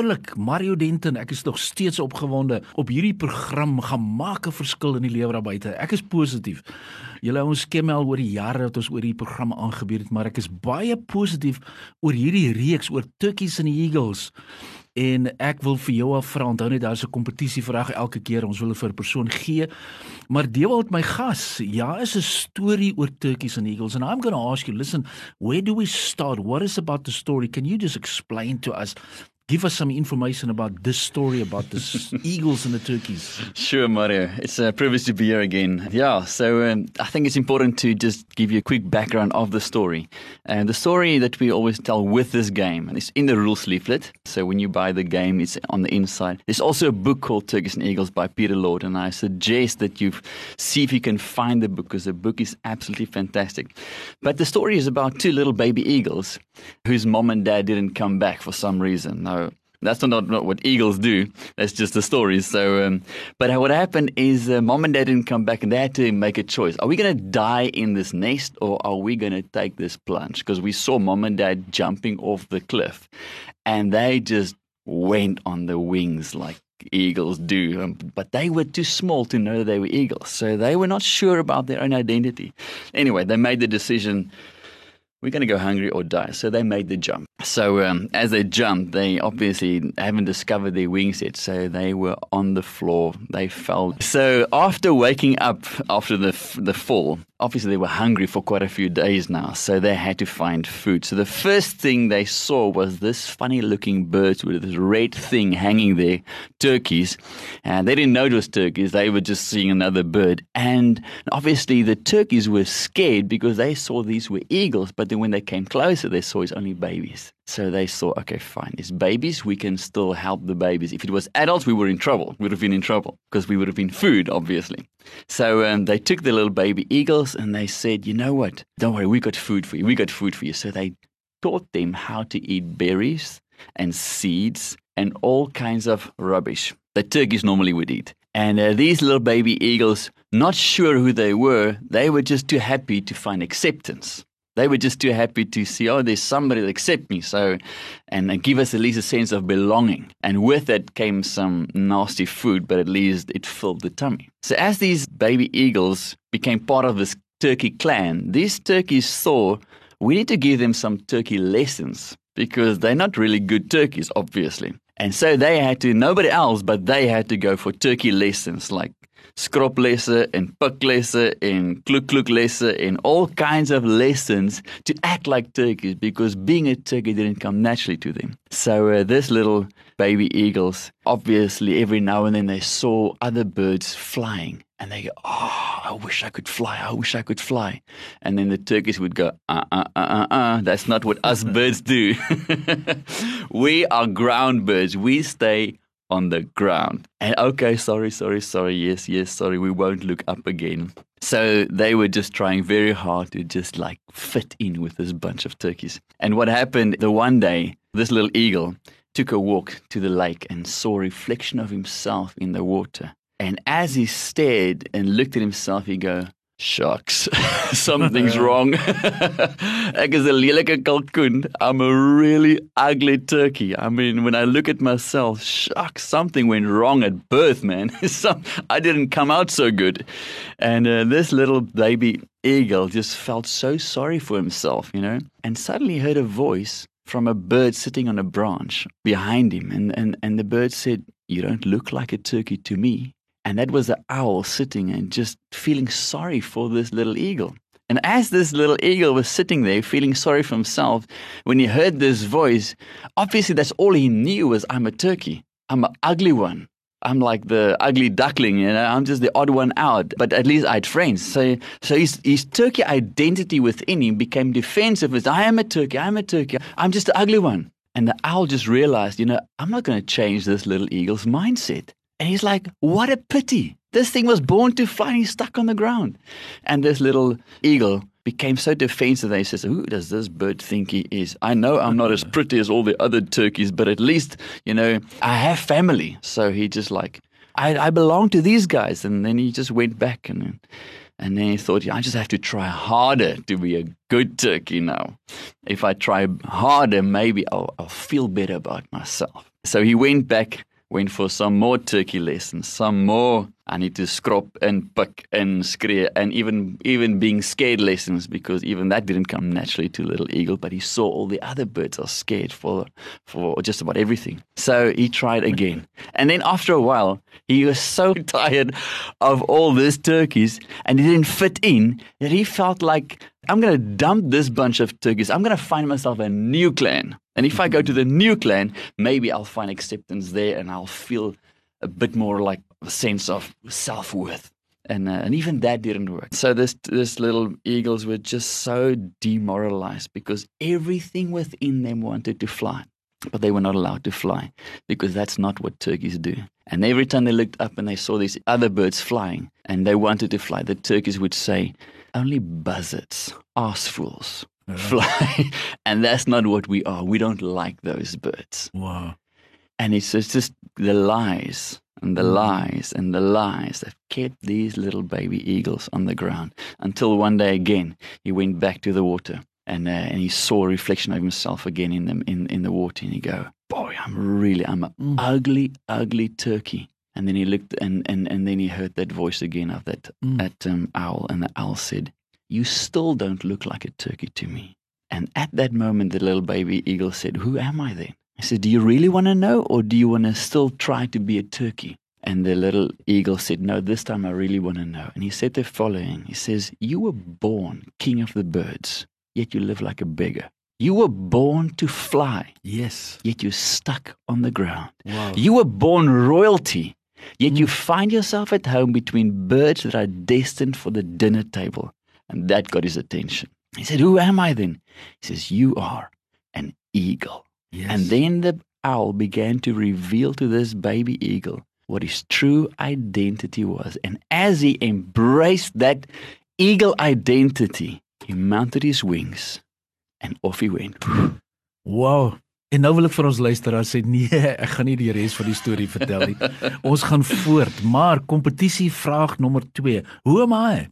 Wonderlik. Mario Denton ek is nog steeds opgewonde op hierdie program gaan maak 'n verskil in die lewe daar buite. Ek is positief. Julle ons skemmel oor die jare wat ons oor hierdie program aangebied het maar ek is baie positief oor hierdie reeks oor turkeys and eagles. En ek wil vir jou afvra onthou net daar's 'n kompetisie vraag elke keer ons wil vir 'n persoon gee. Maar Dewald my gas. Ja is 'n storie oor turkeys and eagles and I'm going to ask you listen where do we start? What is about the story? Can you just explain to us give us some information about this story about the eagles and the turkeys. Sure, Mario. It's a privilege to be here again. Yeah, so um, I think it's important to just give you a quick background of the story. And the story that we always tell with this game, and it's in the rules leaflet. So when you buy the game, it's on the inside. There's also a book called Turkeys and Eagles by Peter Lord, and I suggest that you see if you can find the book because the book is absolutely fantastic. But the story is about two little baby eagles whose mom and dad didn't come back for some reason. Now, that's not, not what eagles do. That's just the story. So, um, but what happened is uh, mom and dad didn't come back, and they had to make a choice: Are we going to die in this nest, or are we going to take this plunge? Because we saw mom and dad jumping off the cliff, and they just went on the wings like eagles do. Um, but they were too small to know they were eagles, so they were not sure about their own identity. Anyway, they made the decision we're going to go hungry or die. So they made the jump. So um, as they jumped, they obviously haven't discovered their wings yet. So they were on the floor. They fell. So after waking up after the the fall, obviously they were hungry for quite a few days now. So they had to find food. So the first thing they saw was this funny looking bird with this red thing hanging there, turkeys. And they didn't know it was turkeys. They were just seeing another bird. And obviously the turkeys were scared because they saw these were eagles, but then when they came closer, they saw it's only babies. So they thought, okay, fine, it's babies. We can still help the babies. If it was adults, we were in trouble. We would have been in trouble because we would have been food, obviously. So um, they took the little baby eagles and they said, you know what? Don't worry, we got food for you. We got food for you. So they taught them how to eat berries and seeds and all kinds of rubbish that turkeys normally would eat. And uh, these little baby eagles, not sure who they were, they were just too happy to find acceptance they were just too happy to see, oh, there's somebody that accept me. So, and give us at least a sense of belonging. And with it came some nasty food, but at least it filled the tummy. So as these baby eagles became part of this turkey clan, these turkeys thought we need to give them some turkey lessons because they're not really good turkeys, obviously. And so they had to, nobody else, but they had to go for turkey lessons like skroplesse en piklesse en klukluklesse en all kinds of lessons to act like turkeys because being a turkey didn't come naturally to them. So uh, this little baby eagles, obviously every now and then they saw other birds flying and they go, "Oh, I wish I could fly. I wish I could fly." And then the turkeys would go, "Uh, uh, uh, uh, uh. That's not what us birds do. we are ground birds. We stay on the ground. And okay, sorry, sorry, sorry, yes, yes, sorry, we won't look up again. So they were just trying very hard to just like fit in with this bunch of turkeys. And what happened the one day, this little eagle took a walk to the lake and saw a reflection of himself in the water. And as he stared and looked at himself, he go, Shucks, something's wrong. Ek is 'n lelike kalkoen. I'm a really ugly turkey. I mean, when I look at myself, shucks, something went wrong at birth, man. Some, I didn't come out so good. And uh, this little baby eagle just felt so sorry for himself, you know, and suddenly heard a voice from a bird sitting on a branch behind him. And, and, and the bird said, You don't look like a turkey to me. And that was the owl sitting and just feeling sorry for this little eagle. And as this little eagle was sitting there feeling sorry for himself, when he heard this voice, obviously that's all he knew was I'm a turkey. I'm an ugly one. I'm like the ugly duckling, you know. I'm just the odd one out. But at least I had friends. So, so his, his turkey identity within him became defensive. As I am a turkey. I'm a turkey. I'm just the ugly one. And the owl just realized, you know, I'm not going to change this little eagle's mindset. And he's like, what a pity. This thing was born to fly and he's stuck on the ground. And this little eagle became so defensive that he says, Who does this bird think he is? I know I'm not as pretty as all the other turkeys, but at least, you know, I have family. So he just like, I, I belong to these guys. And then he just went back and and then he thought, I just have to try harder to be a good turkey now. If I try harder, maybe I'll, I'll feel better about myself. So he went back went for some more turkey lessons, some more I need to scrop and pick and skree and even even being scared lessons because even that didn't come naturally to little eagle, but he saw all the other birds are scared for for just about everything. So he tried again. And then after a while, he was so tired of all these turkeys and he didn't fit in that he felt like I'm going to dump this bunch of turkeys. I'm going to find myself a new clan. And if I go to the new clan, maybe I'll find acceptance there and I'll feel a bit more like a sense of self worth. And, uh, and even that didn't work. So this this little eagles were just so demoralized because everything within them wanted to fly, but they were not allowed to fly because that's not what turkeys do. And every time they looked up and they saw these other birds flying and they wanted to fly, the turkeys would say, "Only buzzards, ass fools, fly. and that's not what we are. We don't like those birds. Wow. And it's just, just the lies and the lies and the lies that kept these little baby eagles on the ground until one day again he went back to the water and uh, and he saw a reflection of himself again in them in, in the water and he go boy I'm really I'm an Mm. ugly ugly turkey and then he looked and, and, and then he heard that voice again of that Mm. that um, owl and the owl said you still don't look like a turkey to me and at that moment the little baby eagle said who am I then I said, Do you really want to know, or do you want to still try to be a turkey? And the little eagle said, No, this time I really want to know. And he said the following He says, You were born king of the birds, yet you live like a beggar. You were born to fly, Yes. yet you're stuck on the ground. Wow. You were born royalty, yet you hmm. find yourself at home between birds that are destined for the dinner table. And that got his attention. He said, Who am I then? He says, You are an eagle. yes. And then the owl began to reveal to this baby eagle what his true identity was. And as he embraced that eagle identity, he mounted his wings and off he went. Wow. En nou wil ek vir ons luisteraars sê nee, ek gaan nie die res van die storie vertel nie. ons gaan voort, maar kompetisie vraag nommer 2. Hoe am I?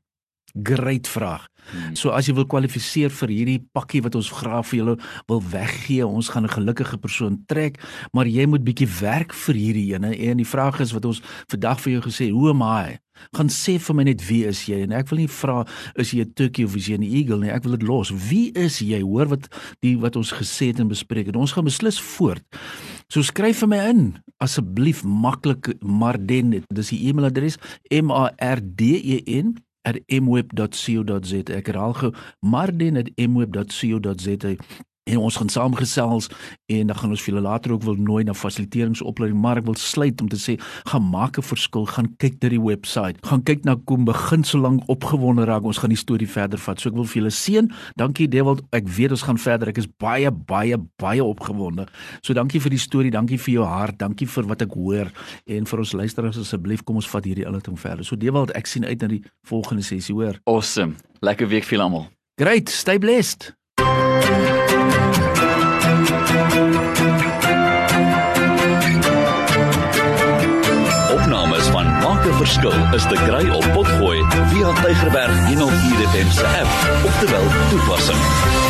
Great vraag. So as jy wil kwalifiseer vir hierdie pakkie wat ons graag vir julle wil weggee, ons gaan 'n gelukkige persoon trek, maar jy moet bietjie werk vir hierdie ene. En die vraag is wat ons vandag vir jou gesê, hoe am I? Gaan sê vir my net wie is jy? En ek wil nie vra is jy 'n turkey of is jy 'n eagle nie. Ek wil dit los. Wie is jy? Hoor wat die wat ons gesê het en bespreek het. Ons gaan beslis voort. So skryf vir my in asseblief maklik Marden. Dis die e-mailadres M A R D E N @mweb.co.za. Ek herhaal gou marden@mweb.co.za en ons gaan saamgesels en dan gaan ons vir julle later ook wil nooi na fasiliteeringsopleiding maar ek wil sluit om te sê gaan maak 'n verskil gaan kyk na die webwerf gaan kyk na kom begin so lank opgewonde raak ons gaan die storie verder vat. So ek wil vir julle seën. Dankie Dewald ek weet ons gaan verder ek is baie baie baie opgewonde. So dankie vir die storie dankie vir jou hart dankie vir wat ek hoor. En vir ons luisteraars asseblief kom ons vat hierdie inligting verder. So Dewald ek sien uit na die volgende sessie hoor. Awesome. Lekker week vir almal. great. Stay blessed Verskil is te kry op Potgooi via Tygerberg 104 FM se app of te wel toepassing.